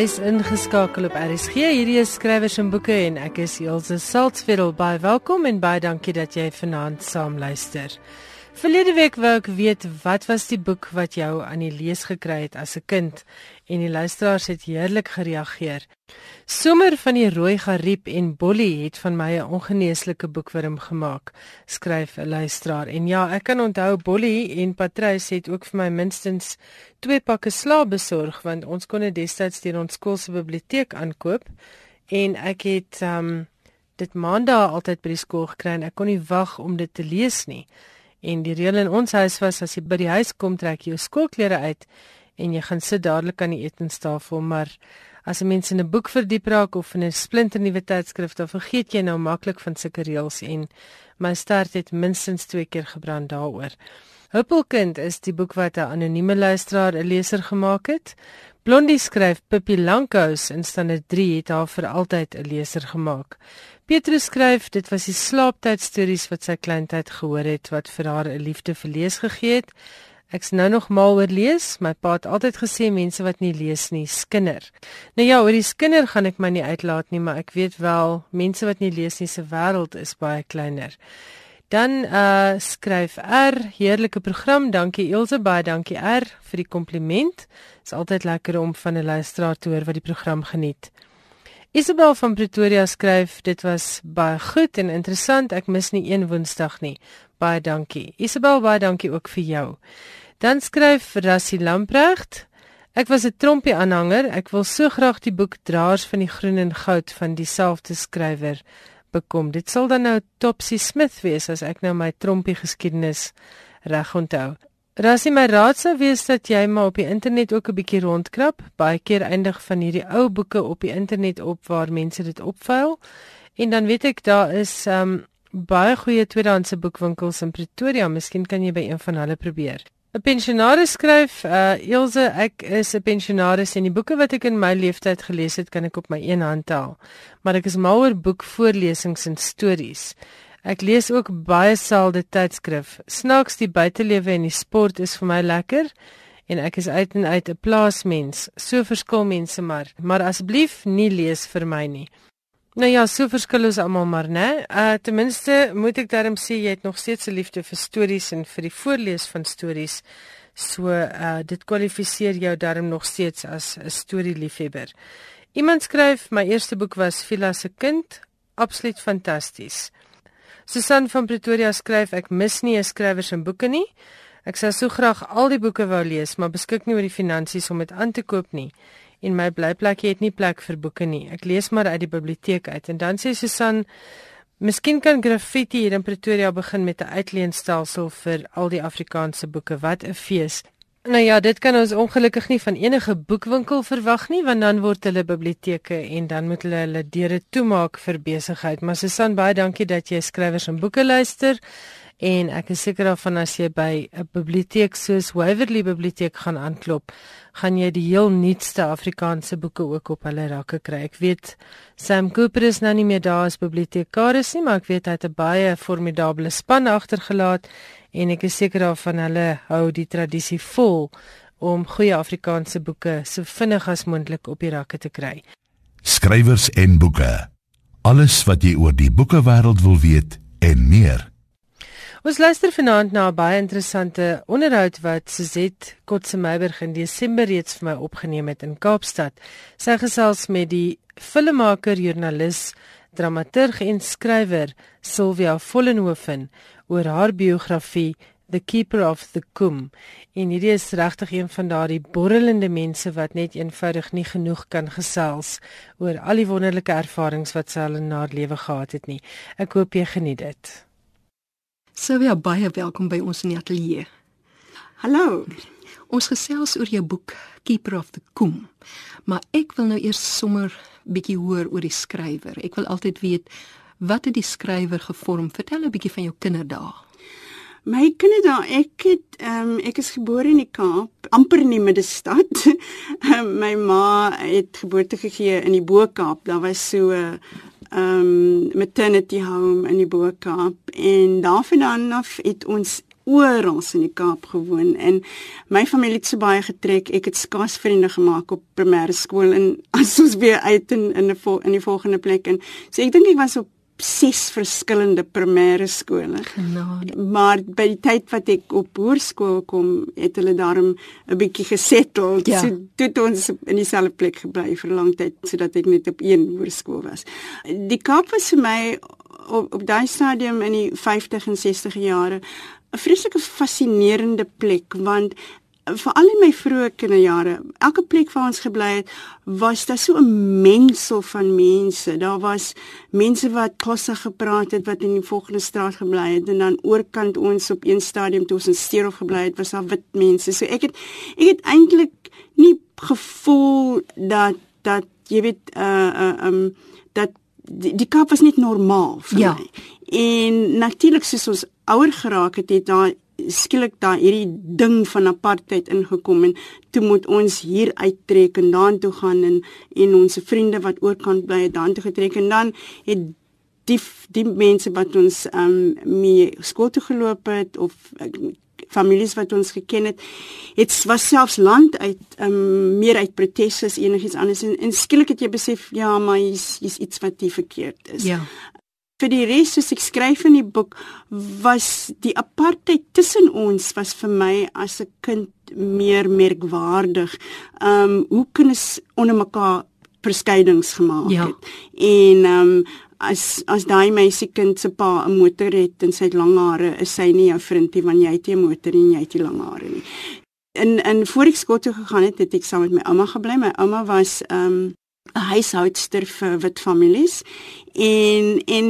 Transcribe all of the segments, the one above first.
Jy's ingeskakel op RSG. Hierdie is skrywers en boeke en ek is Elsje Saltzveld. Baie welkom en baie dankie dat jy vanaand saam luister. Verlede week wou ek weet wat was die boek wat jou aan die lees gekry het as 'n kind en die luisteraars het heerlik gereageer. Somer van die rooi gariep en Bolly het van my 'n ongeneeslike boekwurm gemaak, skryf 'n luisteraar. En ja, ek kan onthou Bolly en Patrys het ook vir my minstens twee pakke slaap besorg want ons kon dit destyds deur ons skool se biblioteek aankoop en ek het um dit maandag altyd by die skool gekry en ek kon nie wag om dit te lees nie. En die reël in ons huis was as jy by die huis kom trek jy jou skoolklere uit en jy gaan sit dadelik aan die etenstafel, maar as 'n mens in 'n boek verdiep raak of in 'n splinternuwe tydskrif, dan vergeet jy nou maklik van sulke reëls en my start het minstens 2 keer gebrand daaroor. Huppelkind is die boek wat 'n anonieme luisteraar 'n leser gemaak het. Blondie skryf Pippi Lankhous in standaard 3 het haar vir altyd 'n leser gemaak. Petrus skryf dit was die slaaptyd stories wat sy kleintyd gehoor het wat vir haar 'n liefde vir lees gegee het. Ek's nou nog mal oor lees. My pa het altyd gesê mense wat nie lees nie, skinder. Nou ja, oor die skinder gaan ek my nie uitlaat nie, maar ek weet wel mense wat nie lees nie se wêreld is baie kleiner. Dan uh skryf R, heerlike program. Dankie Elsje, baie dankie R vir die kompliment. Dit is altyd lekker om van 'n luisteraar te hoor wat die program geniet. Isabel van Pretoria skryf dit was baie goed en interessant. Ek mis nie een Woensdag nie. Baie dankie. Isabel, baie dankie ook vir jou. Dan skryf Rassie Lamprecht. Ek was 'n trompie aanhanger. Ek wil so graag die boek Draers van die Groen en Goud van dieselfde skrywer bekom. Dit sal dan nou Topsy Smith wees as ek nou my trompie geskiedenis reg onthou. Rassie my raad sou wees dat jy maar op die internet ook 'n bietjie rondkrap. Baie keer eindig van hierdie ou boeke op die internet op waar mense dit opvuil. En dan weet ek daar is um baie goeie tweedehandse boekwinkels in Pretoria. Miskien kan jy by een van hulle probeer. 'n Pensionaris skryf, uh Ilse, ek is 'n pensionaris en die boeke wat ek in my lewenstyd gelees het, kan ek op my een hand tel. Maar ek is mal oor boekvoorlesings en stories. Ek lees ook baie selde tydskrif. Snaaks die buitelewe en die sport is vir my lekker en ek is uit en uit 'n plaasmens. So verskil mense maar, maar asseblief nie lees vir my nie. Nou ja, so verskil ons almal maar, né? Uh ten minste moet ek daarom sê jy het nog steeds 'n liefde vir stories en vir die voorlees van stories. So uh dit kwalifiseer jou daarom nog steeds as 'n storieliefhebber. Iemand skryf my eerste boek was Villa se kind, absoluut fantasties. Susan van Pretoria skryf ek mis nie 'n skrywer se boeke nie. Ek sou so graag al die boeke wou lees, maar beskik nie oor die finansies om dit aan te koop nie. En my blyplek het nie plek vir boeke nie. Ek lees maar uit die biblioteek uit. En dan sê Susan, miskien kan graffiti hier in Pretoria begin met 'n uitleenstelsel vir al die Afrikaanse boeke. Wat 'n fees. Nou ja, dit kan ons ongelukkig nie van enige boekwinkel verwag nie, want dan word hulle biblioteke en dan moet hulle hulle deure toemaak vir besigheid. Maar Susan, baie dankie dat jy skrywers en boeke luister. En ek is seker daarvan as jy by 'n biblioteek soos Waverley Biblioteek gaan aanklop, gaan jy die heel nuutste Afrikaanse boeke ook op hulle rakke kry. Ek weet Sam Cooper is nou nie meer daar as bibliotekaris nie, maar ek weet hy het 'n baie formidable span agtergelaat en ek is seker daarvan hulle hou die tradisie vol om goeie Afrikaanse boeke so vinnig as moontlik op die rakke te kry. Skrywers en boeke. Alles wat jy oor die boekewêreld wil weet en meer. Ons luister vanaand na 'n baie interessante onderhoud wat Suzette Kotsemeyberg in Desember reeds vir my opgeneem het in Kaapstad. Sy gesels met die filmmaker, joernalis, dramaturg en skrywer Sylvia Vollenhoven oor haar biografie The Keeper of the Kum. En hierdie is regtig een van daardie borrelende mense wat net eenvoudig nie genoeg kan gesels oor al die wonderlike ervarings wat sy al in haar lewe gehad het nie. Ek hoop jy geniet dit. Sylvia, baie welkom by ons in die ateljee. Hallo. Ons gesels oor jou boek Keeper of the Kum. Maar ek wil nou eers sommer bietjie hoor oor die skrywer. Ek wil altyd weet Wat het die skrywer gevorm? Vertel 'n bietjie van jou kinderdae. My kinderdae, ek het ehm um, ek is gebore in die Kaap, amper in die middestad. my ma het geboorte gegee in die Bo-Kaap. Daar was so 'n ehm um, maternity home in die Bo-Kaap en daarvandaan af het ons oral in die Kaap gewoon. En my familie het so baie getrek. Ek het skaars vriende gemaak op primêre skool en as ons weer uit in in 'n in die volgende plek en so ek dink ek was op ses verskillende primêre skole. Genade. Maar by die tyd wat ek op hoërskool kom, het hulle daarom 'n bietjie gesettel. Ja. So toe het ons in dieselfde plek gebly vir 'n lang tyd sodat ek net op een hoërskool was. Die Kaap was vir my op op daai stadium in die 50 en 60 jare 'n vreeslike fascinerende plek want veral in my vroeë kinderjare, elke plek waar ons gebly het, was daar so 'n mengsel van mense. Daar was mense wat Xhosa gepraat het wat in die volgende straat gebly het en dan oorkant ons op een stadium toe ons in Steerhof gebly het, was daar wit mense. So ek het ek het eintlik nie gevoel dat dat jy weet uh uh um dat die, die Kaap was net normaal vir Ja. my. En natuurlik soos ons ouer geraak het, het daar skielik daar hierdie ding van apartheid ingekom en toe moet ons hier uittrek en daartoe gaan en en ons vriende wat oorkant bly het daartoe getrek en dan het die die mense wat ons um mee skool toe geloop het of uh, families wat ons geken het het was selfs land uit um meer uit protes as enigiets anders en, en skielik het jy besef ja maar hier's hier's iets wat hier verkeerd is Ja. Vir die res soos ek skryf in die boek was die apartheid tussen ons was vir my as 'n kind meer merkwaardig. Um hoe kinders onder mekaar verskeidings gemaak Ja. het. En um as as daai meisiekind se pa 'n motor het en sy het lang hare, is sy nie jou vriend nie want jy het nie 'n motor en jy het nie lang hare nie. In in voor ek skool toe gegaan het, het ek saam met my ouma gebly. My ouma was um 'n huishoudster vir wit families en en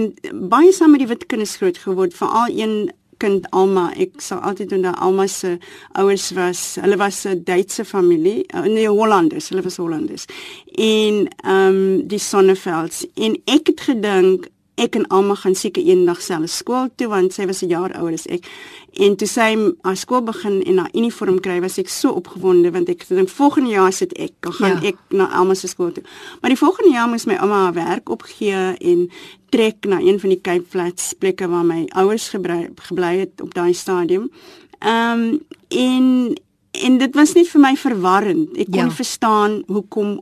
baie saam met die wit kinders groot geword, veral een kind Alma. Ek sal altyd onthou Alma se ouers was, hulle was 'n Duitse familie, uh, nee Hollanders, hulle was Hollanders. En ehm um, die Sonnevelds en ek het gedink ek en Alma gaan seker eendag selfe skool toe want sy was 'n jaar ouer as ek. En toe sy haar skool begin en haar uniform kry, was ek so opgewonde want ek dink volgende jaar sit ek, dan gaan Ja. ek na Alma se skool toe. Maar die volgende jaar moes my ouma haar werk opgee en trek na een van die Cape Flats plekke waar my ouers gebly, gebly het op daai stadium. Ehm um, en en dit was net vir my verwarrend. Ek kon Ja. verstaan hoekom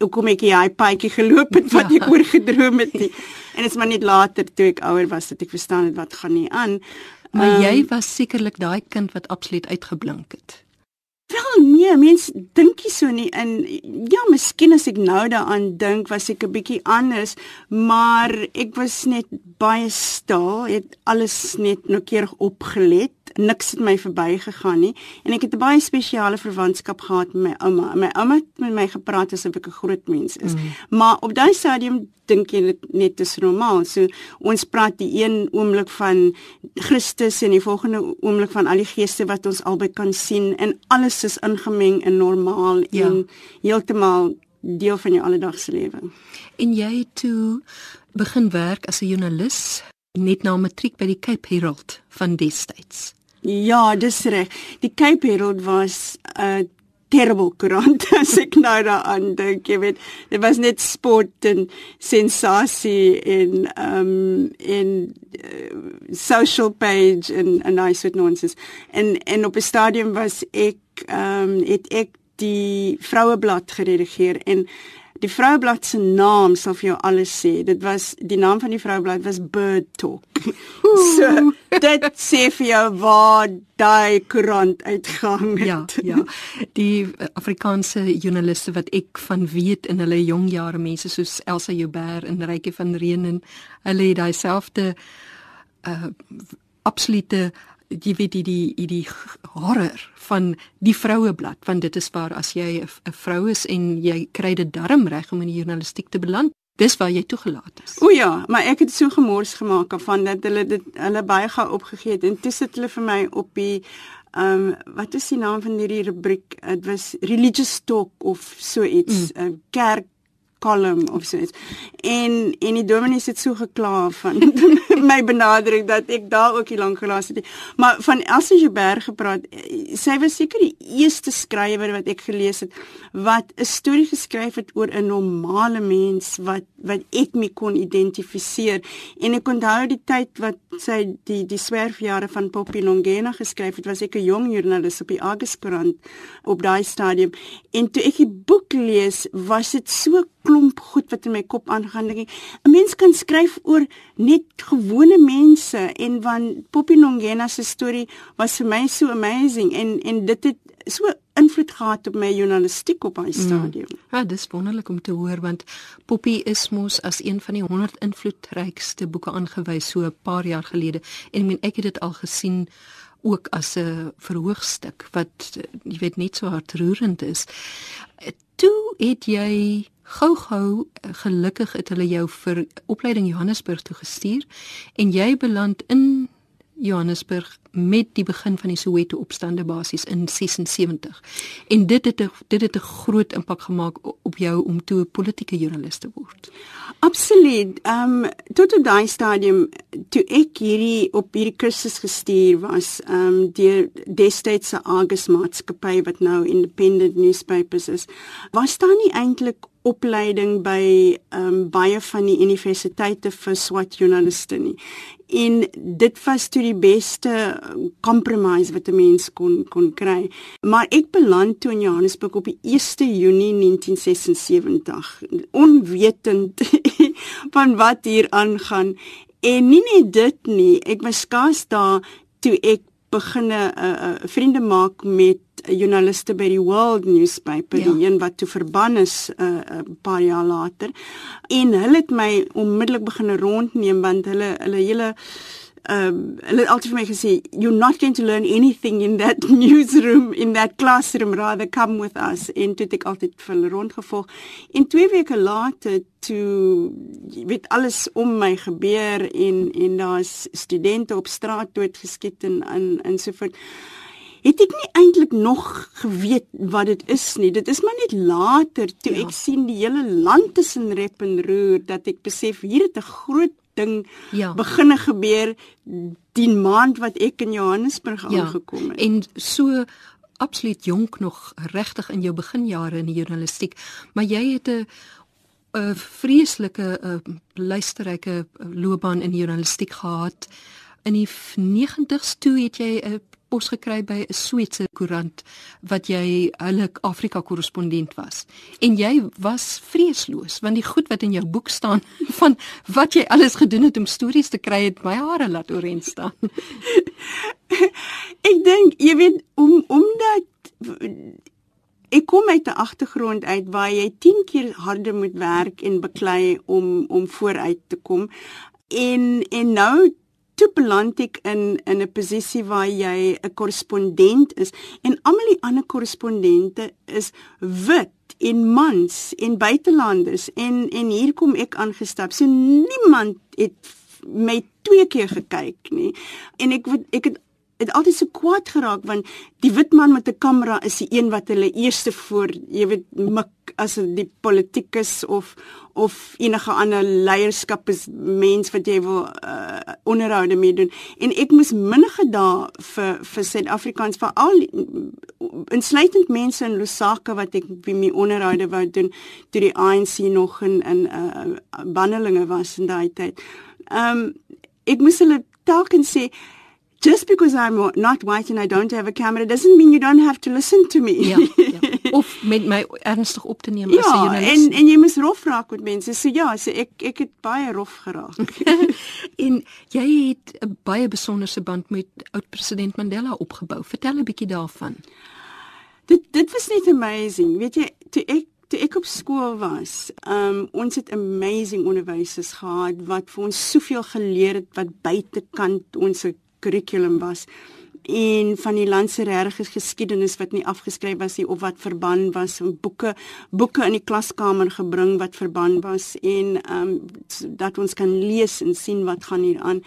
hoekom ek hy paadjie geloop het wat Ja. ek oorgedroom het nie. En dit is maar net later toe ek ouer was dat ek verstaan het wat gaan nie aan. Maar Ehm, jy was sekerlik daai kind wat absoluut uitgeblink het. Wel nee, mens dink nie so nie en ja, miskien as ek nou daaraan dink, was ek 'n bietjie anders, maar ek was net baie stil, het alles net noukeurig opgelet. Niks het my verbygegaan nie en ek het 'n baie spesiale verwantskap gehad met my ouma. My ouma het met my gepraat asof ek 'n groot mens is. Mm. Maar op daai stadium dink jy dit net is normaal. So ons praat die een oomblik van Christus en die volgende oomblik van al die geeste wat ons albei kan sien en alles is ingemeng en normaal Ja. en heeltemal deel van jou alledaagse lewe. En jy toe begin werk as 'n joernalis net na matriek by die Cape Herald van destyds. Ja, dis reg. Die Cape Herald was 'n terrible koerant as ek nou daaraan dink, jy weet. Dit was net sport en sensasie en ehm um, en uh, social page en en daai soort nonsens. En en op 'n stadium was ek ehm um, het ek die Vroueblad geredigeer en die Vroueblad se naam sal vir jou alles sê. Dit was die naam van die Vroueblad was Bird Talk. so dit sê vir jou waar daai koerant uitgang het. Ja, ja. Die eh, Afrikaanse joernaliste wat ek van weet in hulle jong jare mense soos Elsa Joubert en Rykie van Reenen, hulle het daai selfde uh absolute jy weet die die die horror van die vroueblad want dit is waar as jy 'n vrou is en jy kry dit darm reg om in die journalistiek te beland dis waar jy toegelaat is O ja, maar ek het so gemors gemaak van dat hulle dit hulle baie gou opgegee het en toe sit hulle vir my op die ehm um, wat is die naam van hierdie rubriek? Dit was religious talk of so iets, mm. kerk kolom of so iets. En en die dominees het so gekla van my benadering dat ek daar ook hier lank gelas het. Maar van Elsie Joubert gepraat, sy was seker die eerste skrywer wat ek gelees het wat 'n storie geskryf het oor 'n normale mens wat wat ek mee kon identifiseer. En ek onthou die tyd wat sy die die swerfjare van Poppy Longena geskryf. Het, was ek 'n jong joernalis op die Argus-koerant op daai stadium. En toe ek die boek lees, was dit so klomp goed wat in my kop aangaan dink ek 'n mens kan skryf oor net gewone mense en van Poppy Nongena se storie was vir my so amazing. En en dit het so invloed gehad op my journalistiek op daai mm. stadium. Mm. Ja, dis wonderlik om te hoor want Poppy is mos as een van die 100 invloedrykste boeke aangewys so 'n paar jaar gelede en ek meen ek het dit al gesien ook as 'n verhoogstuk wat jy weet net so hartroerend is. Toe het jy gou-gou eh, gelukkig het hulle jou vir opleiding Johannesburg toe gestuur en jy beland in Johannesburg met die begin van die Soweto opstande basies in 76. En dit het dit het 'n groot impak gemaak op jou om toe 'n politieke joernalis te word. Absoluut. Ehm um, tot op daai stadium toe ek hierdie op hierdie kursus gestuur was, ehm um, deur destyds se Argus maatskappy wat nou independent newspapers is, was daar nie eintlik opleiding by ehm um, baie van die universiteite vir swart joernaliste nie. En dit was toe die beste compromise wat 'n mens kon kon kry. Maar ek beland toe in Johannesburg op die 1 Junie 1976, onwetend van wat hier aangaan. En nie net dit nie, ek was skaars daar toe ek beginne 'n uh, uh, vriende maak met joernaliste by die World Newspaper, ja. die een wat toe verban is 'n uh, uh, paar jaar later. En hulle het my onmiddellik begin rondneem want hulle hulle hele um hulle het altyd vir my gesê you're not going to learn anything in that newsroom in that classroom. Rather come with us. En toe ek altyd vir hulle rondgevolg. En twee weke later toe weet alles om my gebeur en en daar's studente op straat doodgeskiet en in in so voort het ek nie eintlik nog geweet wat dit is nie. Dit is maar net later toe ja. ek sien die hele land is in rep en roer dat ek besef hier het 'n groot ding ja. beginne gebeur die maand wat ek in Johannesburg ja. aangekom het. En so absoluut jonk nog regtig in jou beginjare in die journalistiek, maar jy het 'n 'n vreeslike 'n luisterryke loopbaan in die journalistiek gehad. In die 90's toe het jy 'n pos gekry by 'n Sweedse koerant wat jy hulle Afrika korrespondent was. En jy was vreesloos want die goed wat in jou boek staan van wat jy alles gedoen het om stories te kry het my hare laat oorent staan. ek dink jy weet om omdat ek kom uit 'n agtergrond uit waar jy 10 keer harder moet werk en beklei om om vooruit te kom. En en nou toe beland ek in in 'n posisie waar jy 'n korrespondent is en almal die ander korrespondente is wit en mans en buitelanders en en hier kom ek aangestap. So niemand het my twee keer gekyk nie. En ek ek het het altyd so kwaad geraak want die wit man met 'n kamera is die een wat hulle eerste voor, jy weet, mik as die politikus of of enige ander leierskap is mens wat jy wil uh, onderhoude mee doen en ek moes minnige dae vir vir Suid-Afrikaans vir al insluitend mense in Lusaka wat ek my onderhoude wou doen toe die ANC nog in in uh, bannelinge was in daai tyd. Ehm um, ek moes hulle telkens sê just because I'm not white and I don't have a camera doesn't mean you don't have to listen to me. Ja, ja. Of met my ernstig op te neem ja, as 'n journalist. Ja, en en jy moet rof raak met mense. So ja, so ek ek het baie rof geraak. en jy het 'n baie besonderse band met oud president Mandela opgebou. Vertel 'n bietjie daarvan. Dit dit was net amazing. Weet jy, toe ek toe ek op skool was, um ons het amazing onderwysers gehad wat vir ons soveel geleer het wat buitekant ons kurrikulum was. En van die land se regte geskiedenis wat nie afgeskryf was nie of wat verban was en boeke boeke in die klaskamer gebring wat verban was en ehm um, dat ons kan lees en sien wat gaan hier aan.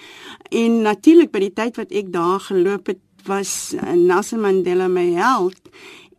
En natuurlik by die tyd wat ek daar geloop het was uh, Nelson Mandela my held.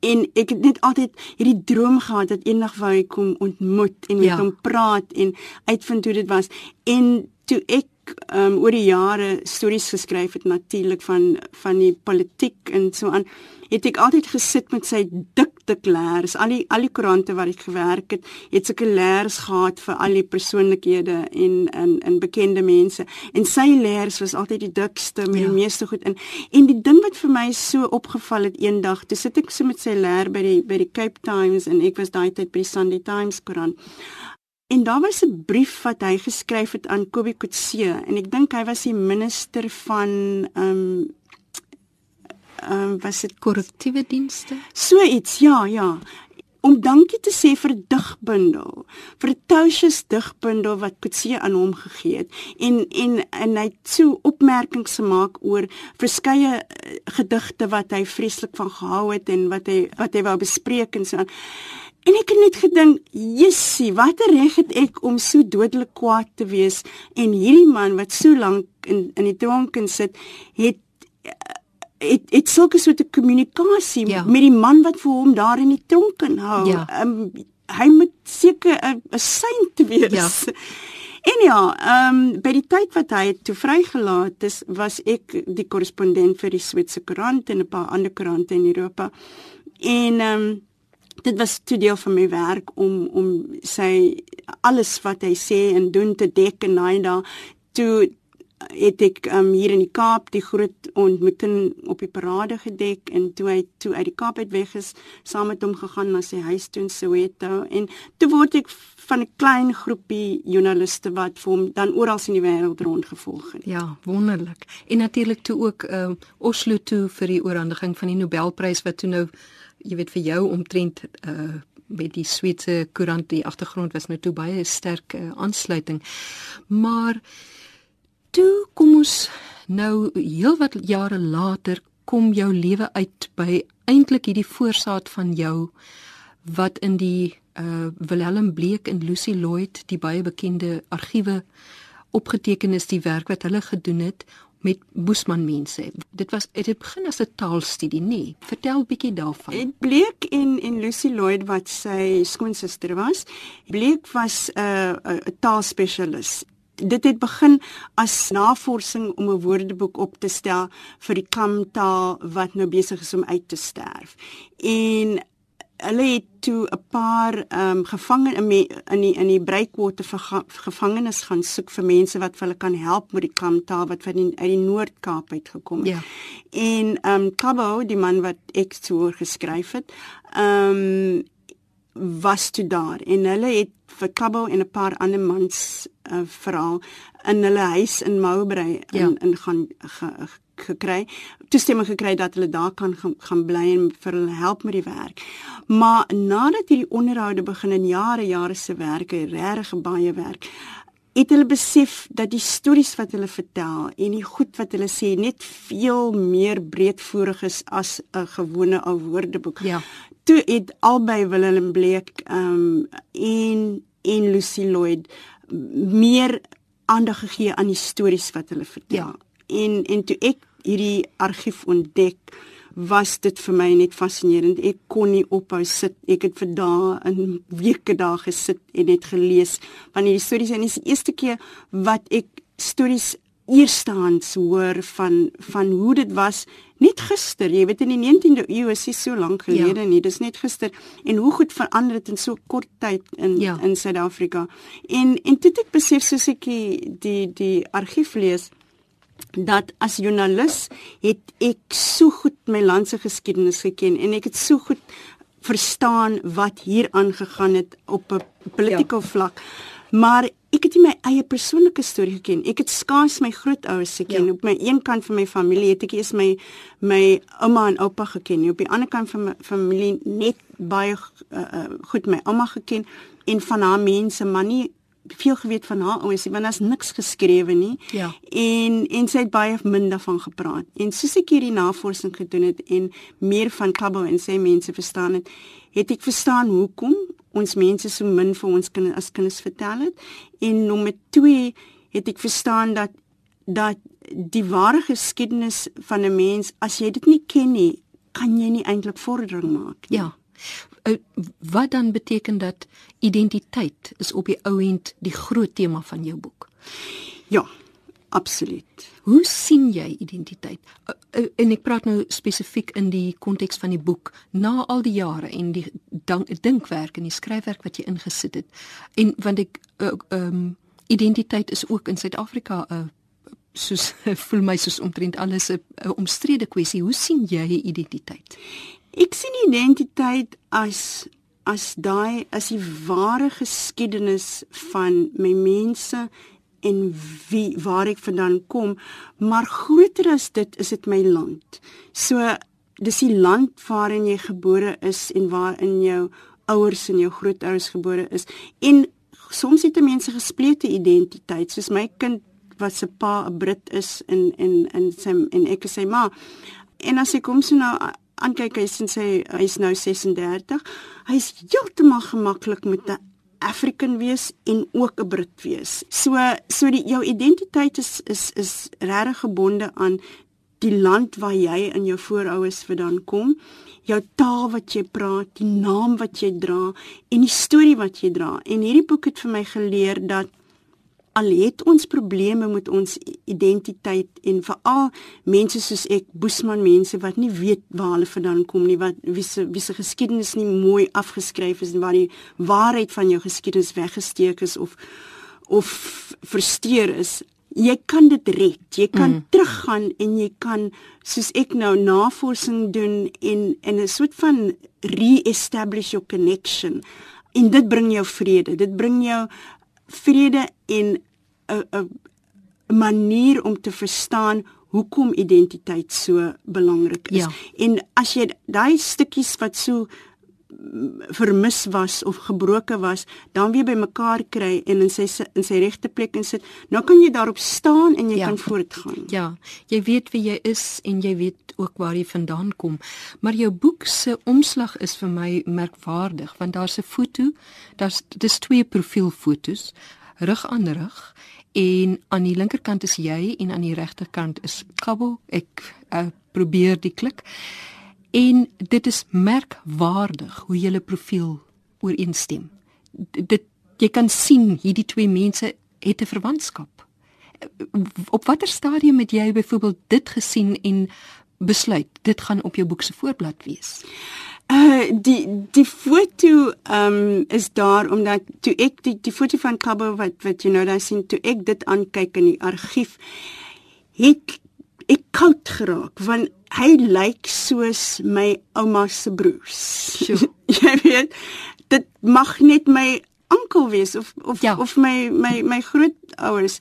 En ek het net altyd hierdie droom gehad dat eendag wou ek kom ontmoet en met ja. hom praat en uitvind hoe dit was. En toe ek um, oor die jare stories geskryf het natuurlik van van die politiek en so aan het ek altyd gesit met sy dik dik leers. Al die al die koerante waar ek gewerk het het sulke leers gehad vir al die persoonlikhede en in in bekende mense. En sy leers was altyd die dikste met ja. die meeste goed in. En die ding wat vir my so opgeval het eendag toe sit ek so met sy leer by die by die Cape Times en ek was daai tyd by die Sunday Times koerant En daar was 'n brief wat hy geskryf het aan Kobie Kutse en ek dink hy was die minister van ehm um, ehm um, was dit korrektiewe dienste? So iets, ja, ja. Om dankie te sê vir digbundel, vir Touches digbundel wat Kutse aan hom gegee het en en en hy het so opmerkings gemaak oor verskeie eh, gedigte wat hy vreeslik van gehou het en wat hy wat hy wou bespreek en so aan. En ek het net gedink, "Jessie, watter reg het ek om so dodelik kwaad te wees?" En hierdie man wat so lank in in die tronk sit, het het het sulke soort kommunikasie ja. met die man wat vir hom daar in die tronk hou. Ja. Um, hy moet seker 'n 'n seint wees. Ja. En ja, ehm um, by die tyd wat hy toe vrygelaat is, was ek die korrespondent vir die Switserse koerant en 'n paar ander koerante in Europa. En ehm um, dit was toe deel van my werk om om sy alles wat hy sê en doen te dek en hy daar toe het ek um, hier in die Kaap die groot ontmoeting op die parade gedek en toe hy toe uit die Kaap uit weg is saam met hom gegaan na sy huis toe in Soweto en toe word ek van 'n klein groepie joernaliste wat vir hom dan oral in die wêreld rondgevolg het. Ja, wonderlik. En natuurlik toe ook uh, Oslo toe vir die oorhandiging van die Nobelprys wat toe nou jy weet vir jou omtrent uh met die Switse koerant die agtergrond was nou toe baie sterk uh, aansluiting. Maar toe kom ons nou heelwat jare later kom jou lewe uit by eintlik hierdie voorsaat van jou wat in die uh Willem Bleek en Lucy Lloyd die baie bekende argiewe opgeteken is die werk wat hulle gedoen het met Boesman mense. Dit was dit het begin as 'n taalstudie, nê? Vertel bietjie daarvan. Dit bleek en en Lucy Lloyd wat sy skoonsister was, bleek was 'n uh, 'n taalspesialis. Dit het begin as navorsing om 'n woordeboek op te stel vir die klamtaal wat nou besig is om uit te sterf. En hulle het toe 'n paar ehm um, gevangene in in die in die Breakwater gevangenes gaan soek vir mense wat vir hulle kan help met die klamtaal wat van die uit die Noord-Kaap uit gekom het. Ja. En ehm um, Kabo, die man wat ek toe geskryf het, ehm um, was toe daar en hulle het vir Kabo en 'n paar ander mans uh, verhaal in hulle huis in Mowbray in ja. in gaan ge, gekry, toestemming gekry dat hulle daar kan gaan, gaan bly en vir hulle help met die werk. Maar nadat hierdie onderhoude begin in jare jare se werk, regtig baie werk, het hulle besef dat die stories wat hulle vertel en die goed wat hulle sê net veel meer breedvoerig is as 'n gewone ou woordeboek. Ja. Toe het albei Willem Bleek um en en Lucy Lloyd meer aandag gegee aan die stories wat hulle vertel. Ja. En en toe ek hierdie argief ontdek, was dit vir my net fascinerend. Ek kon nie ophou sit. Ek het vir dae en weke daar gesit en net gelees van hierdie stories en dit is die eerste keer wat ek stories eerstehands hoor van van hoe dit was net gister. Jy weet in die 19de eeu is dit so lank gelede ja. nie. Dis net gister en hoe goed verander dit in so kort tyd in ja. in Suid-Afrika. En en toe ek besef soos ek die die, die argief lees dat as joernalis het ek so goed my land se geskiedenis geken en ek het so goed verstaan wat hier aangegaan het op 'n politieke ja. vlak. Maar ek het nie my eie persoonlike storie geken. Ek het skaars my grootouers geken. Ja. Op my een kant van my familie het ek eers my my ouma en oupa geken. Op die ander kant van my familie net baie uh, goed my ouma geken en van haar mense, maar nie veel geweet van haar ouers, want daar's niks geskrewe nie. Ja. En en sy het baie min daarvan gepraat. En soos ek hierdie navorsing gedoen het en meer van Kabo en sy mense verstaan het, het ek verstaan hoekom ons mense so min vir ons kinders as kinders vertel het. En nommer 2 het ek verstaan dat dat die ware geskiedenis van 'n mens, as jy dit nie ken nie, kan jy nie eintlik vordering maak nie. Ja. Uh, wat dan beteken dat identiteit is op die ou end die groot tema van jou boek? Ja. Absoluut. Hoe sien jy identiteit? Uh, uh, en ek praat nou spesifiek in die konteks van die boek na al die jare en die dinkwerk en die skryfwerk wat jy ingesit het. En want ek uh, um identiteit is ook in Suid-Afrika 'n uh, soos voel my soos omtrent alles 'n omstrede kwessie. Hoe sien jy identiteit? Ek sien identiteit as as daai as die ware geskiedenis van my mense en wie waar ek vandaan kom, maar groter as dit is dit my land. So dis die land waarin jy gebore is en waarin jou ouers en jou grootouers gebore is. En soms het mense gesplete identiteit, soos my kind wat se pa 'n Brit is en en en sy en ek is sy ma. En as ek hom so nou aankyk, hy sê hy is nou 36. Hy's heeltemal gemaklik met 'n African wees en ook 'n Brit wees. So so die jou identiteit is is is regtig gebonde aan die land waar jy en jou voorouers vandaan kom, jou taal wat jy praat, die naam wat jy dra en die storie wat jy dra. En hierdie boek het vir my geleer dat al het ons probleme met ons identiteit en veral mense soos ek boesman mense wat nie weet waar hulle vandaan kom nie wat wie se wie se geskiedenis nie mooi afgeskryf is en waar die waarheid van jou geskiedenis weggesteek is of of versteur is. Jy kan dit red. Jy kan mm. teruggaan en jy kan soos ek nou navorsing doen en en 'n soort van re-establish your connection. En dit bring jou vrede. Dit bring jou vrede en 'n 'n manier om te verstaan hoekom identiteit so belangrik is. Ja. En as jy daai stukkies wat so vermis was of gebroke was, dan weer bymekaar kry en in sy in sy regte plek insit, nou kan jy daarop staan en jy ja. kan voortgaan. Ja, jy weet wie jy is en jy weet ook waar jy vandaan kom. Maar jou boek se omslag is vir my merkwaardig want daar's 'n foto, daar's dis twee profielfoto's rug aan rug en aan die linkerkant is jy en aan die regterkant is Kabo. Ek uh, probeer die klik. En dit is merkwaardig hoe julle profiel ooreenstem. Dit jy kan sien hierdie twee mense het 'n verwantskap. Op watter stadium het jy byvoorbeeld dit gesien en besluit dit gaan op jou boek se voorblad wees? Uh die die foto ehm um, is daar omdat toe ek die die foto van Kabo wat wat jy nou daar sien toe ek dit aankyk in die argief het ek koud geraak want hy lyk soos my ouma se broers. jy weet dit mag net my oom wees of of ja. of my my my grootouers.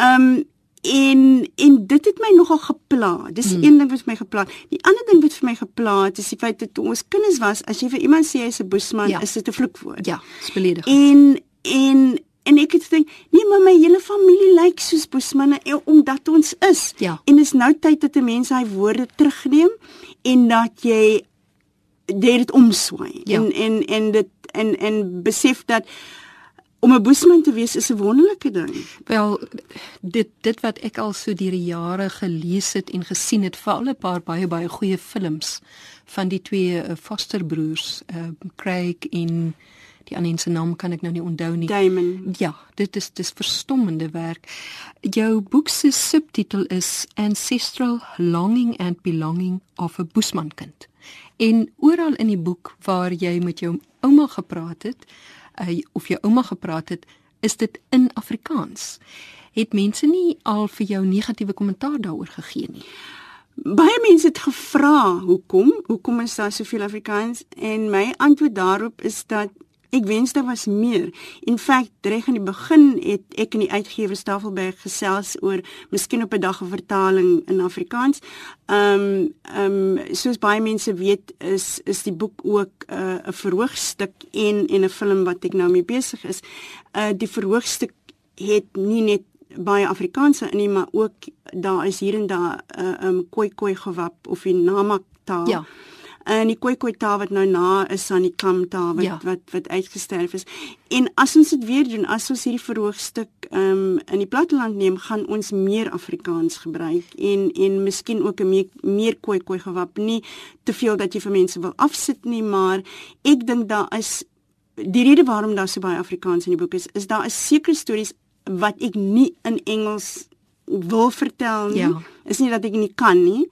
Ehm um, en en dit het my nogal gepla. Dis hmm. een ding wat my gepla. Die ander ding wat vir my gepla het is die feit dat ons kinders was, as jy vir iemand sê hy's 'n boesman, ja. is dit 'n vloekwoord. Ja, dis beledig. En en en ek het gedink, nee, maar my hele familie lyk soos boesmanne eh, omdat ons is. Ja. En dis nou tyd dat 'n mens hy woorde terugneem en dat jy dit omswaai. Ja. En en en dit en en besef dat om 'n boesman te wees is 'n wonderlike ding. Wel dit dit wat ek al so deur die jare gelees het en gesien het, veral 'n paar baie baie goeie films van die twee uh, Foster broers, uh, Craig en die ander se naam kan ek nou nie onthou nie. Damon. Ja, dit is dis verstommende werk. Jou boek se subtitel is Ancestral Longing and Belonging of a Boesman Kind. En oral in die boek waar jy met jou ouma gepraat het, uh, of jou ouma gepraat het, is dit in Afrikaans. Het mense nie al vir jou negatiewe kommentaar daaroor gegee nie? Baie mense het gevra hoekom, hoekom is daar soveel Afrikaans en my antwoord daarop is dat Ek wens daar was meer. In feite, reg aan die begin het ek in die uitgewers Tafelberg gesels oor miskien op 'n dag 'n vertaling in Afrikaans. Ehm um, ehm um, soos baie mense weet, is is die boek ook uh, 'n uh, verhoogstuk en en 'n film wat ek nou mee besig is. Uh die verhoogstuk het nie net baie Afrikaanse in nie, maar ook daar is hier en daar 'n uh, um koi koi gewap of die namak taal. Ja en die Khoikhoi taal wat nou na is aan die Kam taal wat, ja. wat wat uitgesterf is. En as ons dit weer doen, as ons hierdie verhoogstuk ehm um, in die platteland neem, gaan ons meer Afrikaans gebruik en en miskien ook 'n meer, meer Khoikhoi gewap, nie te veel dat jy vir mense wil afsit nie, maar ek dink daar is die rede waarom daar so baie Afrikaans in die boek is, is daar is sekere stories wat ek nie in Engels wil vertel nie. Ja. Is nie dat ek nie kan nie.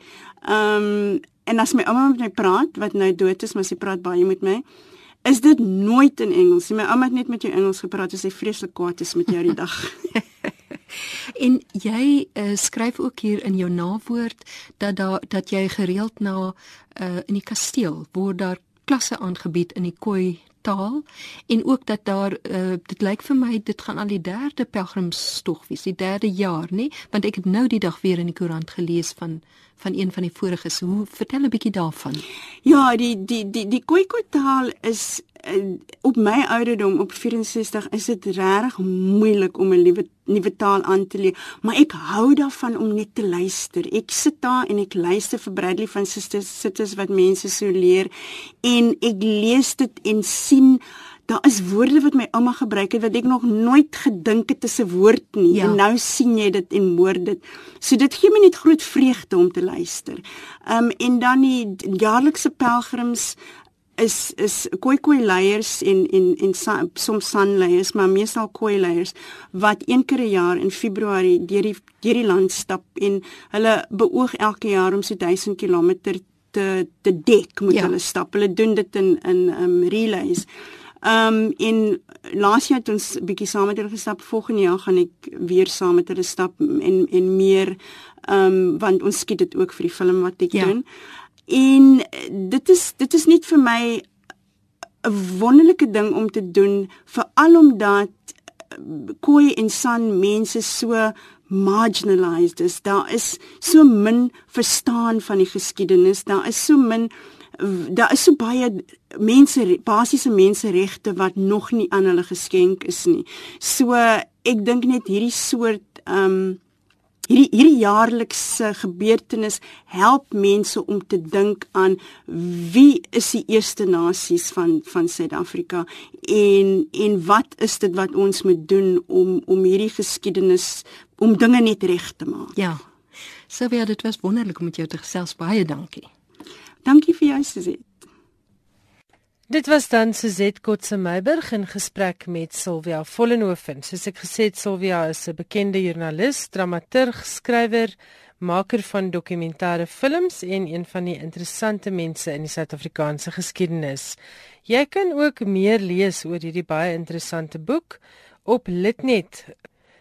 Ehm um, en as my ouma met my praat wat nou dood is, maar sy praat baie met my. Is dit nooit in Engels? My ouma het net met jou Engels gepraat as sy vreeslik kwaad is met jou die dag. En jy uh, skryf ook hier in jou nawoord dat daar dat jy gereeld na uh, in die kasteel word daar klasse aangebied in die Khoi taal en ook dat daar uh, dit lyk vir my dit gaan al die derde pelgrimstog wees, die derde jaar, nê? Want ek het nou die dag weer in die koerant gelees van van een van die voriges. Hoe vertel 'n bietjie daarvan? Ja, die die die die Khoi taal is uh, op my ouderdom op 64 is dit regtig moeilik om 'n nuwe nuwe taal aan te leer, maar ek hou daarvan om net te luister. Ek sit daar en ek luister vir Bradley van Sisters Sitters wat mense so leer en ek lees dit en sien daar is woorde wat my ouma gebruik het wat ek nog nooit gedink het is 'n woord nie Ja. en nou sien jy dit en hoor dit. So dit gee my net groot vreugde om te luister. Um en dan die jaarlikse pelgrims is is koi koi leiers en en en sa, soms san leiers maar meestal koi leiers wat een keer 'n jaar in Februarie deur die deur die land stap en hulle beoog elke jaar om so 1000 km te te dek moet Ja. hulle stap. Hulle doen dit in in um relays. Um en laas jaar het ons bietjie saam met hulle gestap. Volgende jaar gaan ek weer saam met hulle stap en en meer um want ons skiet dit ook vir die film wat ek Ja. doen. En dit is dit is net vir my 'n wonderlike ding om te doen veral omdat Khoi en San mense so marginalized is. Daar is so min verstaan van die geskiedenis. Daar is so min daar is so baie mense basiese menseregte wat nog nie aan hulle geskenk is nie. So ek dink net hierdie soort ehm um, hierdie hierdie jaarlikse gebeurtenis help mense om te dink aan wie is die eerste nasies van van Suid-Afrika en en wat is dit wat ons moet doen om om hierdie geskiedenis om dinge net reg te maak. Ja. Sylvia, dit was wonderlik om met jou te gesels. Baie dankie. Dankie vir jou Suzette. Dit was dan Suzette Kotse Meiburg in gesprek met Sylvia Vollenhoven. Soos ek gesê het, Sylvia is 'n bekende joernalis, dramaturg, skrywer, maker van dokumentêre films en een van die interessante mense in die Suid-Afrikaanse geskiedenis. Jy kan ook meer lees oor hierdie baie interessante boek op Litnet.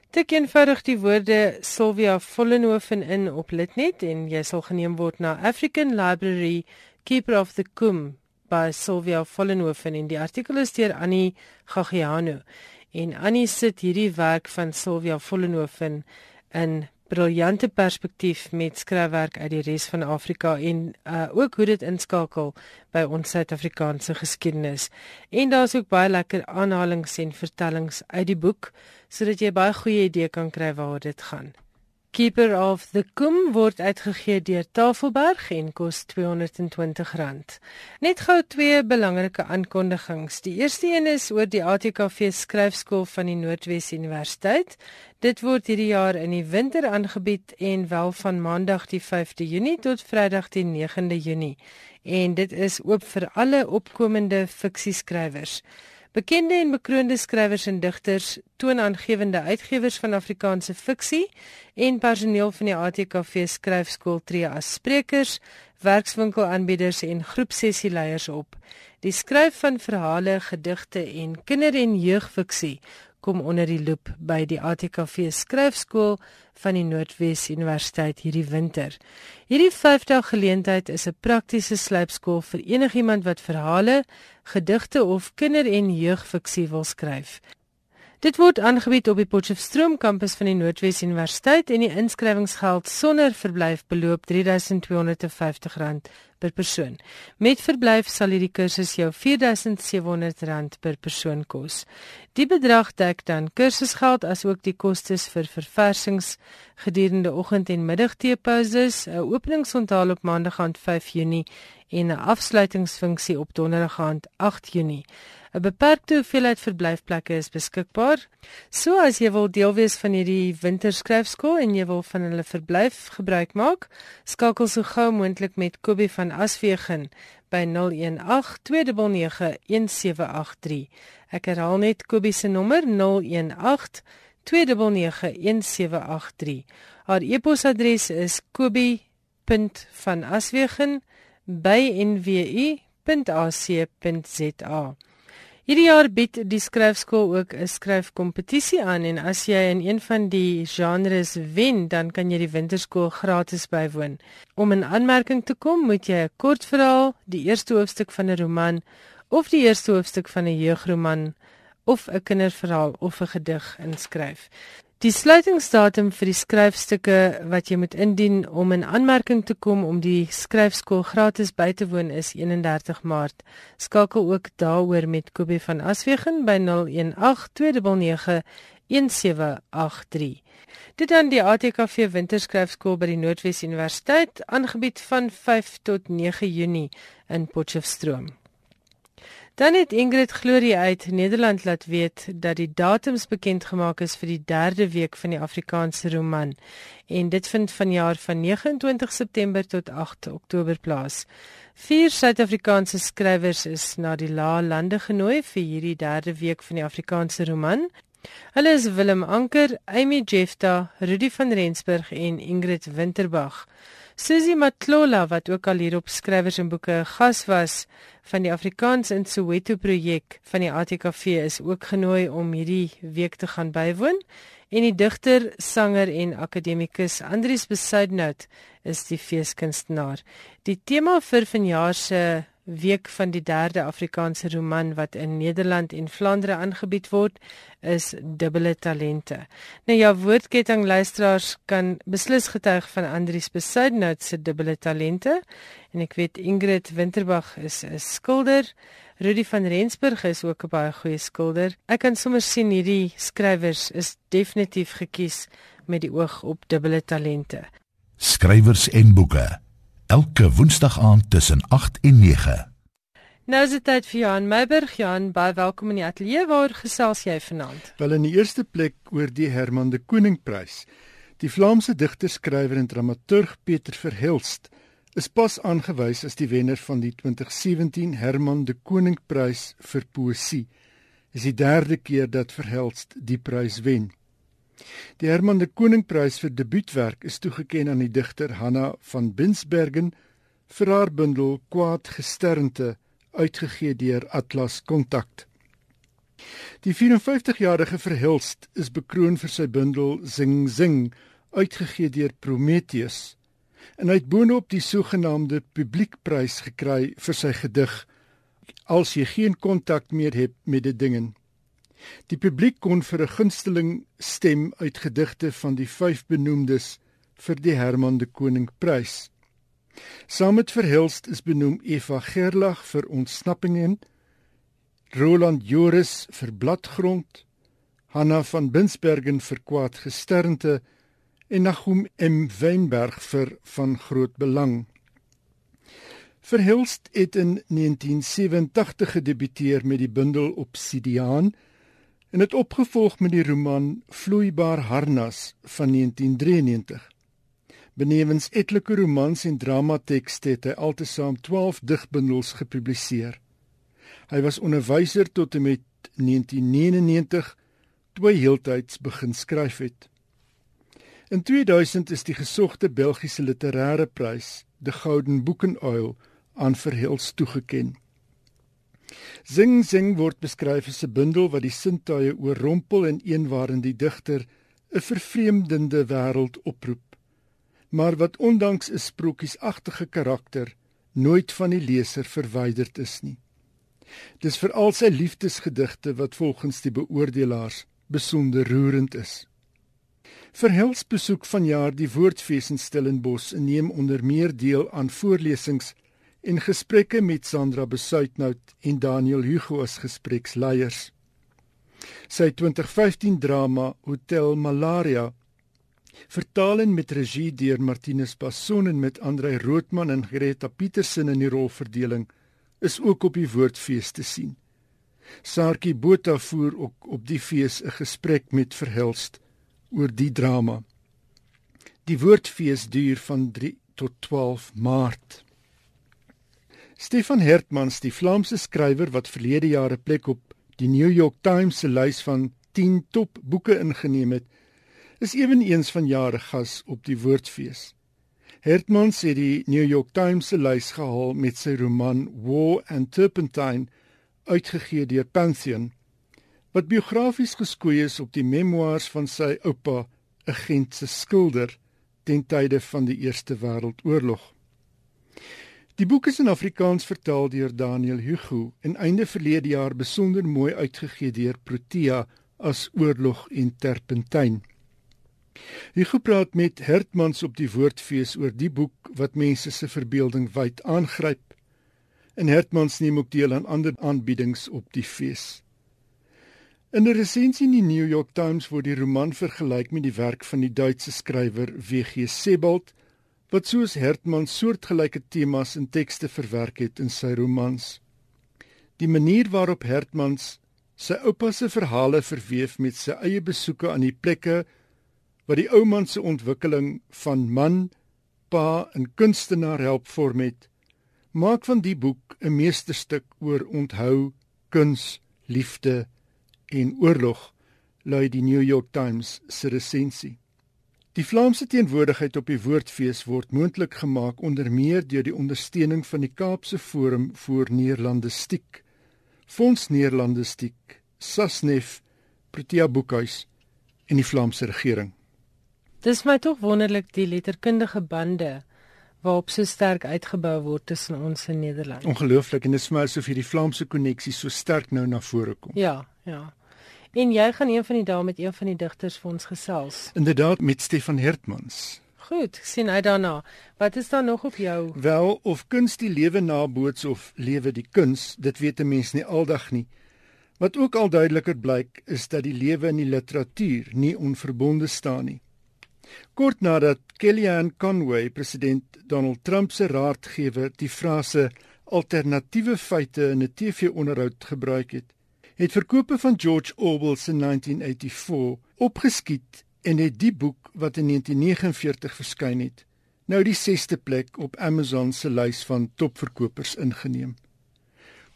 Tik eenvoudig die woorde Sylvia Vollenhoven in op Litnet en jy sal geneem word na African Library Keeper of the Kum by Sylvia Vollenhoven en die artikel is deur Annie Gagiano. En Annie sit hierdie werk van Sylvia Vollenhoven in briljante perspektief met skryfwerk uit die res van Afrika en uh, ook hoe dit inskakel by ons Suid-Afrikaanse geskiedenis. En daar's ook baie lekker aanhalinge en vertellings uit die boek sodat jy baie goeie idee kan kry waaroor dit gaan. Keeper of the Kum word uitgegee deur Tafelberg en kos R220. Net gou twee belangrike aankondigings. Die eerste een is oor die ATKV skryfskool van die Noordwes Universiteit. Dit word hierdie jaar in die winter aangebied en wel van Maandag die 5de Junie tot Vrydag die 9de Junie. En dit is oop vir alle opkomende fiksieskrywers. Bekende en bekroonde skrywers en digters, toonaangewende uitgewers van Afrikaanse fiksie en personeel van die ATKV skryfskool tree as sprekers, werkswinkelaanbieders en groepsessieleiers op. Die skryf van verhale, gedigte en kinder- en jeugfiksie kom onder die loep by die ATKV skryfskool van die Noordwes Universiteit hierdie winter. Hierdie 5-dag geleentheid is 'n praktiese slypskool vir enigiemand wat verhale, gedigte of kinder- en jeugfiksie wil skryf. Dit word aangebied op die Potchefstroom kampus van die Noordwes Universiteit en die inskrywingsgeld sonder verblyf beloop R3250 per persoon. Met verblyf sal hierdie kursus jou R4700 per persoon kos. Die bedrag dek dan kursusgeld asook die kostes vir verversings gedurende oggend- en middagteepauses, 'n openingsonthaal op Maandag aand 5 Junie en 'n afsluitingsfunksie op Donderdag aand 8 Junie. 'n Beperkte hoeveelheid verblyfplekke is beskikbaar. So as jy wil deel wees van hierdie winterskryfskool en jy wil van hulle verblyf gebruik maak, skakel so gou moontlik met Kobie van Aswegen by 018 299 1783. Ek herhaal net Kobie se nommer 018 0828291783. Haar e-posadres is kobie.vanaswegen@nwu.ac.za. Hierdie jaar bied die skryfskool ook 'n skryfkompetisie aan en as jy in een van die genres wen, dan kan jy die winterskool gratis bywoon. Om in aanmerking te kom, moet jy 'n kortverhaal, die eerste hoofstuk van 'n roman of die eerste hoofstuk van 'n jeugroman of 'n kinderverhaal of 'n gedig inskryf. Die sluitingsdatum vir die skryfstukke wat jy moet indien om in aanmerking te kom om die skryfskool gratis by te woon is 31 Maart. Skakel ook daaroor met Kobie van Aswegen by 0182991783. Dit dan die ATKV Winterskryfskool by die Noordwes Universiteit aangebied van 5 tot 9 Junie in Potchefstroom. Dan het Ingrid Glorie uit Nederland laat weet dat die datums bekend gemaak is vir die derde week van die Afrikaanse roman en dit vind vanjaar van 29 September tot 8 Oktober plaas. Vier Suid-Afrikaanse skrywers is na die Lae Lande genooi vir hierdie derde week van die Afrikaanse roman. Hulle is Willem Anker, Amy Jefta, Rudy van Rensburg en Ingrid Winterbag. Susie Matlola wat ook al hier op skrywers en boeke gas was van die Afrikaans in Soweto projek van die ATKV is ook genooi om hierdie week te gaan bywoon en die digter, sanger en akademikus Andrius Besuidnout is die feeskunstenaar. Die tema vir vanjaar se week van die derde Afrikaanse roman wat in Nederland en Vlaandere aangebied word is dubbele talente. Nou ja, woordketting luisteraars kan beslis getuig van Andrius Besuidnout se dubbele talente en ek weet Ingrid Winterbag is 'n skilder. Rudy van Rensburg is ook 'n baie goeie skilder. Ek kan sommer sien hierdie skrywers is definitief gekies met die oog op dubbele talente. Skrywers en boeke elke woensdag aand tussen 8 en 9. Nou is dit tyd vir Johan Meiburg. Johan, baie welkom in die ateljee waar gesels jy vanaand. Wel in die eerste plek oor die Herman de Koningprys. Die Vlaamse digter, skrywer en dramaturg Pieter Verhelst is pas aangewys as die wenner van die 2017 Herman de Koningprys vir poësie. Dis die derde keer dat Verhelst die prys wen. Die Herman de Koningprys vir debuutwerk is toegekend aan die digter Hanna van Binsbergen vir haar bundel Kwaad gesternte uitgegee deur Atlas Kontak. Die 54-jarige Verhulst is bekroon vir sy bundel Sing Sing uitgegee deur Prometheus en hy het boonop die sogenaamde publiekprys gekry vir sy gedig Als jy geen kontak meer het met die dinge. Die publiek kon vir 'n gunsteling stem uit gedigte van die vyf benoemdes vir die Herman de Koning Prys. Saam met Verhulst is benoem Eva Gerlach vir Ontsnappingen, Roland Joris vir Bladgrond, Hanna van Binsbergen vir Kwaad gesternte en Nagum M Weinberg vir Van Groot Belang. Verhulst het in 1987 gedebuteer met die bundel Obsidian en het opgevolg met die roman Vloeibaar harnas van 1993. Benewens etlike romans en dramatekste het hy altesaam 12 digbundels gepubliseer. Hy was onderwyser tot en met 1999 toe hy heeltyds begin skryf het. In 2000 is die gesogte Belgiese literêre prys, die Gouden Boekenuil, aan Verhels toegekend. Sing Sing word beskryf as 'n bundel wat die sintuie oorrompel en een waarin die digter 'n vervreemdende wêreld oproep, maar wat ondanks 'n sprokiesagtige karakter nooit van die leser verwyderd is nie. Dis veral sy liefdesgedigte wat volgens die beoordelaars besonder roerend is. Verhels besoek vanjaar die Woordfees in Stellenbosch en neem onder meer deel aan voorlesings en gesprekke met Sandra Besuitnout en Daniel Hugo as gespreksleiers. Sy 2015 drama Hotel Malaria vertaal en met regie deur Martinus Passon en met Andrei Roodman en Greta Petersen in die rolverdeling is ook op die woordfees te sien. Sarkie Botha voer ook op die fees 'n gesprek met Verhulst oor die drama. Die woordfees duur van 3 tot 12 Maart. Stefan Hertmans, die Vlaamse skrywer wat verlede jaar 'n plek op die New York Times se lys van 10 top boeke ingeneem het, is ewenigs van jare gas op die Woordfees. Hertmans het die New York Times se lys gehaal met sy roman War and Turpentine uitgegee deur Pantheon wat biografies geskoei is op die memoirs van sy oupa, 'n Gentse skilder ten tye van die Eerste Wêreldoorlog. Die boek is in Afrikaans vertaal deur Daniel Hugo en einde verlede jaar besonder mooi uitgegee deur Protea as Oorlog en Terpentyn. Hugo praat met Hertmans op die Woordfees oor die boek wat mense se verbeelding wyd aangryp. En Hertmans neem ook deel aan ander aanbiedings op die fees. In 'n resensie in die New York Times word die roman vergelyk met die werk van die Duitse skrywer W.G. Sebald, wat soos Hertman soortgelyke temas in tekste verwerk het in sy romans. Die manier waarop Hertmans sy oupa se verhale verweef met sy eie besoeke aan die plekke wat die ou man se ontwikkeling van man, pa en kunstenaar help vorm het, maak van die boek 'n meesterstuk oor onthou, kuns, liefde en oorlog, lui die New York Times se resensie. Die Vlaamse teenwoordigheid op die Woordfees word moontlik gemaak onder meer deur die ondersteuning van die Kaapse Forum vir Neerlandistiek, Fonds Neerlandistiek, Sasnef, Protea Boekhuis en die Vlaamse regering. Dis my tog wonderlik die letterkundige bande waarop so sterk uitgebou word tussen ons in Nederland. Ongelooflik en dit is vir my asof hierdie Vlaamse koneksie so sterk nou na vore kom. Ja, ja. En jy gaan een van die dae met een van die digters vir ons gesels. Inderdaad met Stefan Hertmans. Goed, sien uit daarna. Wat is daar nog op jou? Wel, of kuns die lewe naboots of lewe die kuns, dit weet 'n mens nie aldag nie. Wat ook al duideliker blyk, is dat die lewe in die literatuur nie onverbonde staan nie. Kort nadat Kellyanne Conway president Donald Trump se raadgewer die frase alternatiewe feite in 'n TV-onderhoud gebruik het, het verkope van George Orwell se 1984 opgeskiet en het die boek wat in 1949 verskyn het, nou die 6ste plek op Amazon se lys van topverkopers ingeneem.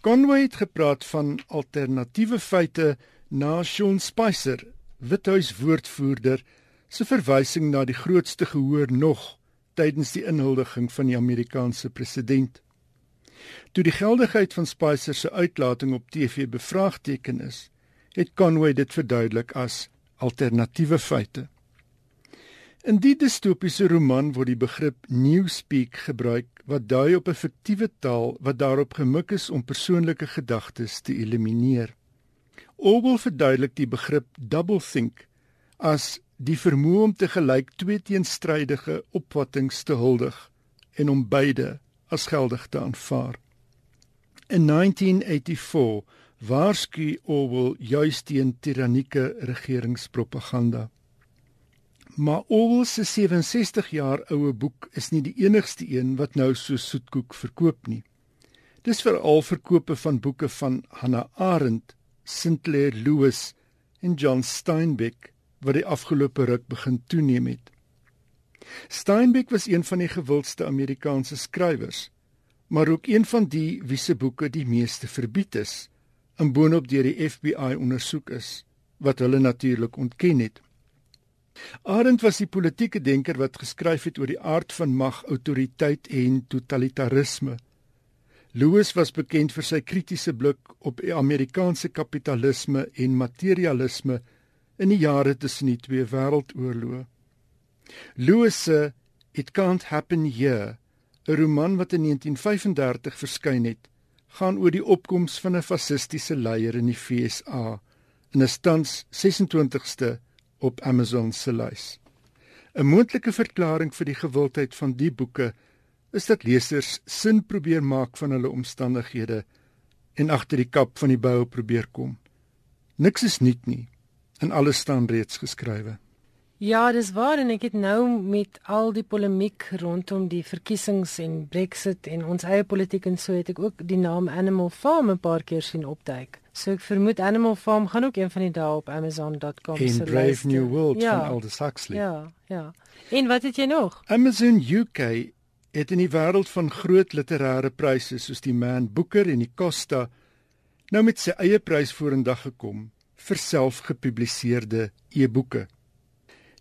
Conway het gepraat van alternatiewe feite na Sean Spicer, Withuis woordvoerder, se verwysing na die grootste gehoor nog tydens die inhuldiging van die Amerikaanse president. Toe die geldigheid van Spicer se uitlating op TV bevraagteken is, het Conway dit verduidelik as alternatiewe feite. In die distopiese roman word die begrip newspeak gebruik wat dui op 'n fiktiewe taal wat daarop gemik is om persoonlike gedagtes te elimineer. Orwell verduidelik die begrip doublethink as die vermoë om te gelyk twee teenstrydige opvattinge te huldig en om beide as geldig te aanvaar. In 1984 waarsku Orwell juis teen tirannieke regeringspropaganda. Maar Orwell se 67 jaar oue boek is nie die enigste een wat nou so soetkoek verkoop nie. Dis veral verkope van boeke van Hannah Arendt, Sinclair Lewis en John Steinbeck wat die afgelope ruk begin toeneem het. Steinbeck was een van die gewildste Amerikaanse skrywers, maar ook een van die wie se boeke die meeste verbied is, en boonop deur die FBI ondersoek is, wat hulle natuurlik ontken het. Arendt was die politieke denker wat geskryf het oor die aard van mag, autoriteit en totalitarisme. Lewis was bekend vir sy kritiese blik op Amerikaanse kapitalisme en materialisme in die jare tussen die twee wêreldoorloë. Lewis se It Can't Happen Here, 'n roman wat in 1935 verskyn het, gaan oor die opkoms van 'n fasistiese leier in die FSA en is tans 26ste op Amazon se lys. 'n Moontlike verklaring vir die gewildheid van die boeke is dat lesers sin probeer maak van hulle omstandighede en agter die kap van die boue probeer kom. Niks is nuut nie en alles staan reeds geskrywe. Ja, dis waar en ek het nou met al die polemiek rondom die verkiesings en Brexit en ons eie politiek en so het ek ook die naam Animal Farm 'n paar keer sien opduik. So ek vermoed Animal Farm gaan ook een van die dae op amazon.com se lys. Brave New World ja. van Aldous Huxley. Ja, ja. En wat het jy nog? Amazon UK het in die wêreld van groot literêre pryse soos die Man Booker en die Costa nou met sy eie prys vorendag gekom vir selfgepubliseerde e-boeke.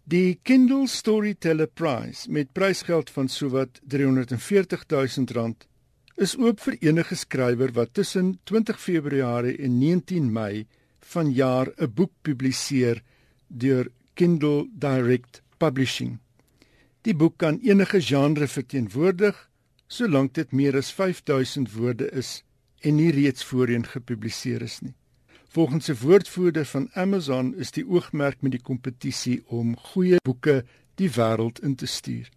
Die Kindle Storyteller Prize met prysgeld van sowat 340 000 rand is oop vir enige skrywer wat tussen 20 Februarie en 19 Mei vanjaar 'n boek publiseer deur Kindle Direct Publishing. Die boek kan enige genre verteenwoordig solank dit meer as 5000 woorde is en nie reeds voorheen gepubliseer is nie. Volgens 'n woordvoerder van Amazon is die oogmerk met die kompetisie om goeie boeke die wêreld in te stuur.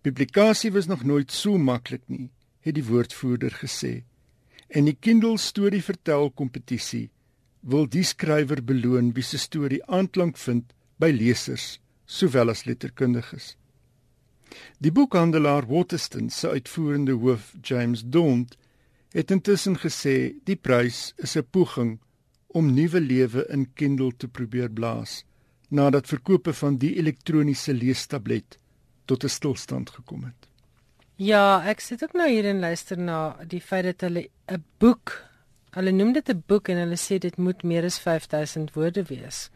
Publikasie was nog nooit so maklik nie, het die woordvoerder gesê. En die Kindle storie vertel kompetisie wil die skrywer beloon wie se storie aanklank vind by lesers sowel as letterkundiges. Die boekhandelaar Waterston se uitvoerende hoof James Daunt het intussen gesê die prys is 'n poging om nuwe lewe in Kindle te probeer blaas nadat verkope van die elektroniese leestablet tot 'n stilstand gekom het. Ja, ek sit ook nou hier en luister na die feit dat hulle 'n boek, hulle noem dit 'n boek en hulle sê dit moet meer as 5000 woorde wees.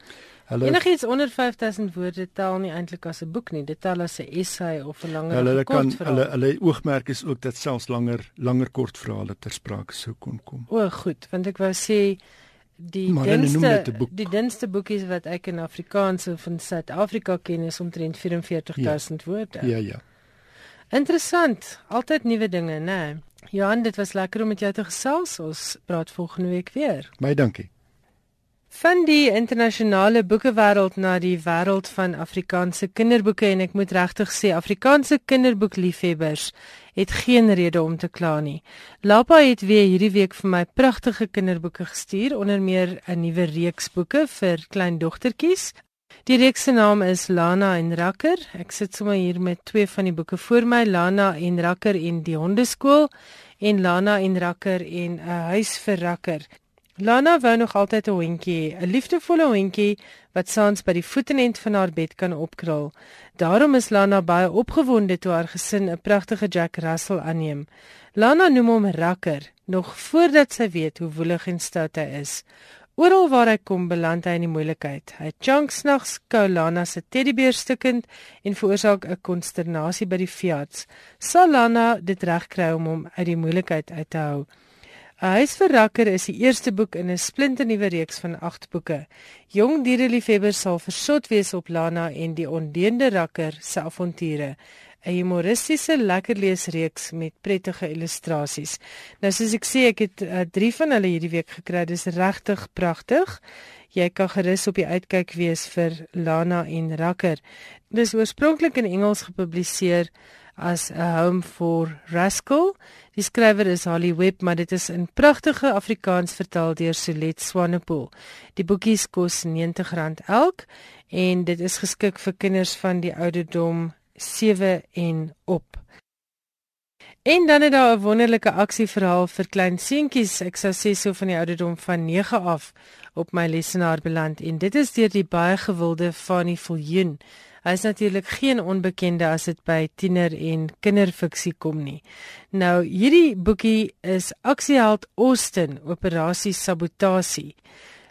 Hulle Enigiets onder 5000 woorde tel nie eintlik as 'n boek nie, dit tel as 'n essay of 'n langer hulle, hulle kan hulle hulle oogmerk is ook dat selfs langer langer kortverhale ter sprake sou kon kom. O, goed, want ek wou sê die dinste die dinste boekies wat ek in Afrikaans of in Suid-Afrika ken is omtrent 44000 ja. woorde. Ja, ja. Interessant, altyd nuwe dinge, né? Johan, dit was lekker om met jou te gesels. Ons praat volgende week weer. Baie dankie. Van die internasionale boekewêreld na die wêreld van Afrikaanse kinderboeke en ek moet regtig sê Afrikaanse kinderboekliefhebbers het geen rede om te kla nie. Lapa het weer hierdie week vir my pragtige kinderboeke gestuur, onder meer 'n nuwe reeks boeke vir klein dogtertjies. Die reeks se naam is Lana en Rakker. Ek sit sommer hier met twee van die boeke voor my, Lana en Rakker en die hondeskool en Lana en Rakker en 'n huis vir Rakker. Lana wou nog altyd 'n hondjie, 'n liefdevolle hondjie wat saans by die voetenend van haar bed kan opkrul. Daarom is Lana baie opgewonde toe haar gesin 'n pragtige Jack Russell aanneem. Lana noem hom Rakker, nog voordat sy weet hoe woelig en stout hy is. Oral waar hy kom, beland hy in die moeilikheid. Hy chunks nags kou Lana se teddybeer stukkend en veroorsaak 'n konsternasie by die veearts. Sal Lana dit regkry om hom uit die moeilikheid uit te hou? 'n Huis vir rakker is die eerste boek in 'n splinternuwe reeks van 8 boeke. Jong diereliefhebbers sal versot wees op Lana en die ondeende rakker se avonture. 'n Humoristiese lekker leesreeks met prettige illustrasies. Nou soos ek sê, ek het 3 uh, van hulle hierdie week gekry. Dis regtig pragtig. Jy kan gerus op die uitkyk wees vir Lana en Rakker. Dis oorspronklik in Engels gepubliseer as a home for rascal. Die skrywer is Holly Webb, maar dit is in pragtige Afrikaans vertaal deur Solet Swanepoel. Die boekies kos R90 elk en dit is geskik vir kinders van die ouderdom 7 en op. En dan het daar 'n wonderlike aksieverhaal vir klein seentjies, ek sou sê so van die ouderdom van 9 af op my lesenaar beland en dit is deur die baie gewilde Fanny Viljoen. Hy is natuurlik geen onbekende as dit by tiener en kinderfiksie kom nie. Nou hierdie boekie is Aksieheld Austin Operasie Sabotasie.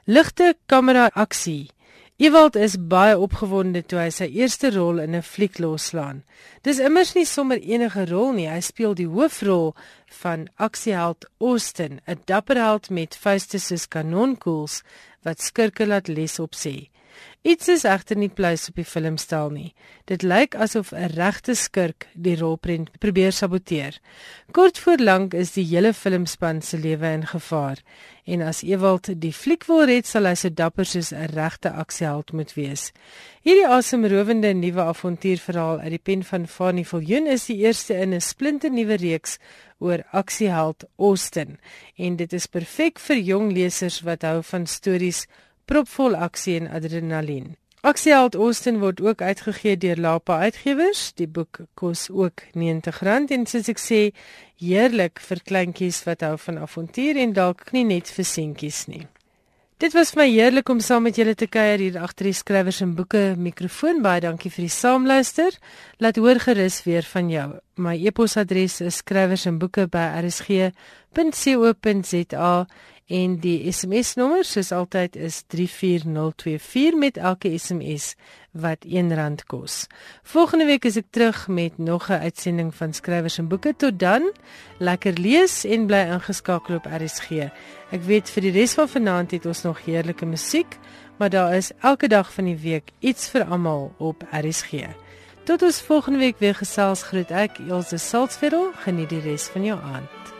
Ligte kamera aksie. Ewald is baie opgewonde toe hy sy eerste rol in 'n fliek loslaan. Dis immers nie sommer enige rol nie, hy speel die hoofrol van Aksieheld Austin, 'n dapper held met vuiste soos kanonkoels wat skurke laat les op sê. Iets is egter nie pleis op die filmstel nie. Dit lyk asof 'n regte skurk die rolprent probeer saboteer. Kort voor lank is die hele filmspan se lewe in gevaar en as Ewald die fliek wil red, sal hy so dapper soos 'n regte aksieheld moet wees. Hierdie asemrowende nuwe avontuurverhaal uit die pen van Fanny Viljoen is die eerste in 'n splinternuwe reeks oor aksieheld Austin en dit is perfek vir jong lesers wat hou van stories propvol aksie en adrenalien. Aksieheld Austin word ook uitgegee deur Lapa Uitgewers. Die boek kos ook R90 en soos ek sê, heerlik vir kleintjies wat hou van avontuur en dalk nie net vir seentjies nie. Dit was my heerlik om saam met julle te kuier hier agter die skrywers en boeke mikrofoon. Baie dankie vir die saamluister. Laat hoor gerus weer van jou. My e-posadres is skrywersenboeke@rsg.co.za En die SMS nommer soos altyd is 34024 met elke SMS wat R1 kos. Volgende week is ek terug met nog 'n uitsending van skrywers en boeke. Tot dan, lekker lees en bly ingeskakel op RSG. Ek weet vir die res van vanaand het ons nog heerlike musiek, maar daar is elke dag van die week iets vir almal op RSG. Tot ons volgende week weer gesels groet ek Elsje Salzveld geniet die res van jou aand.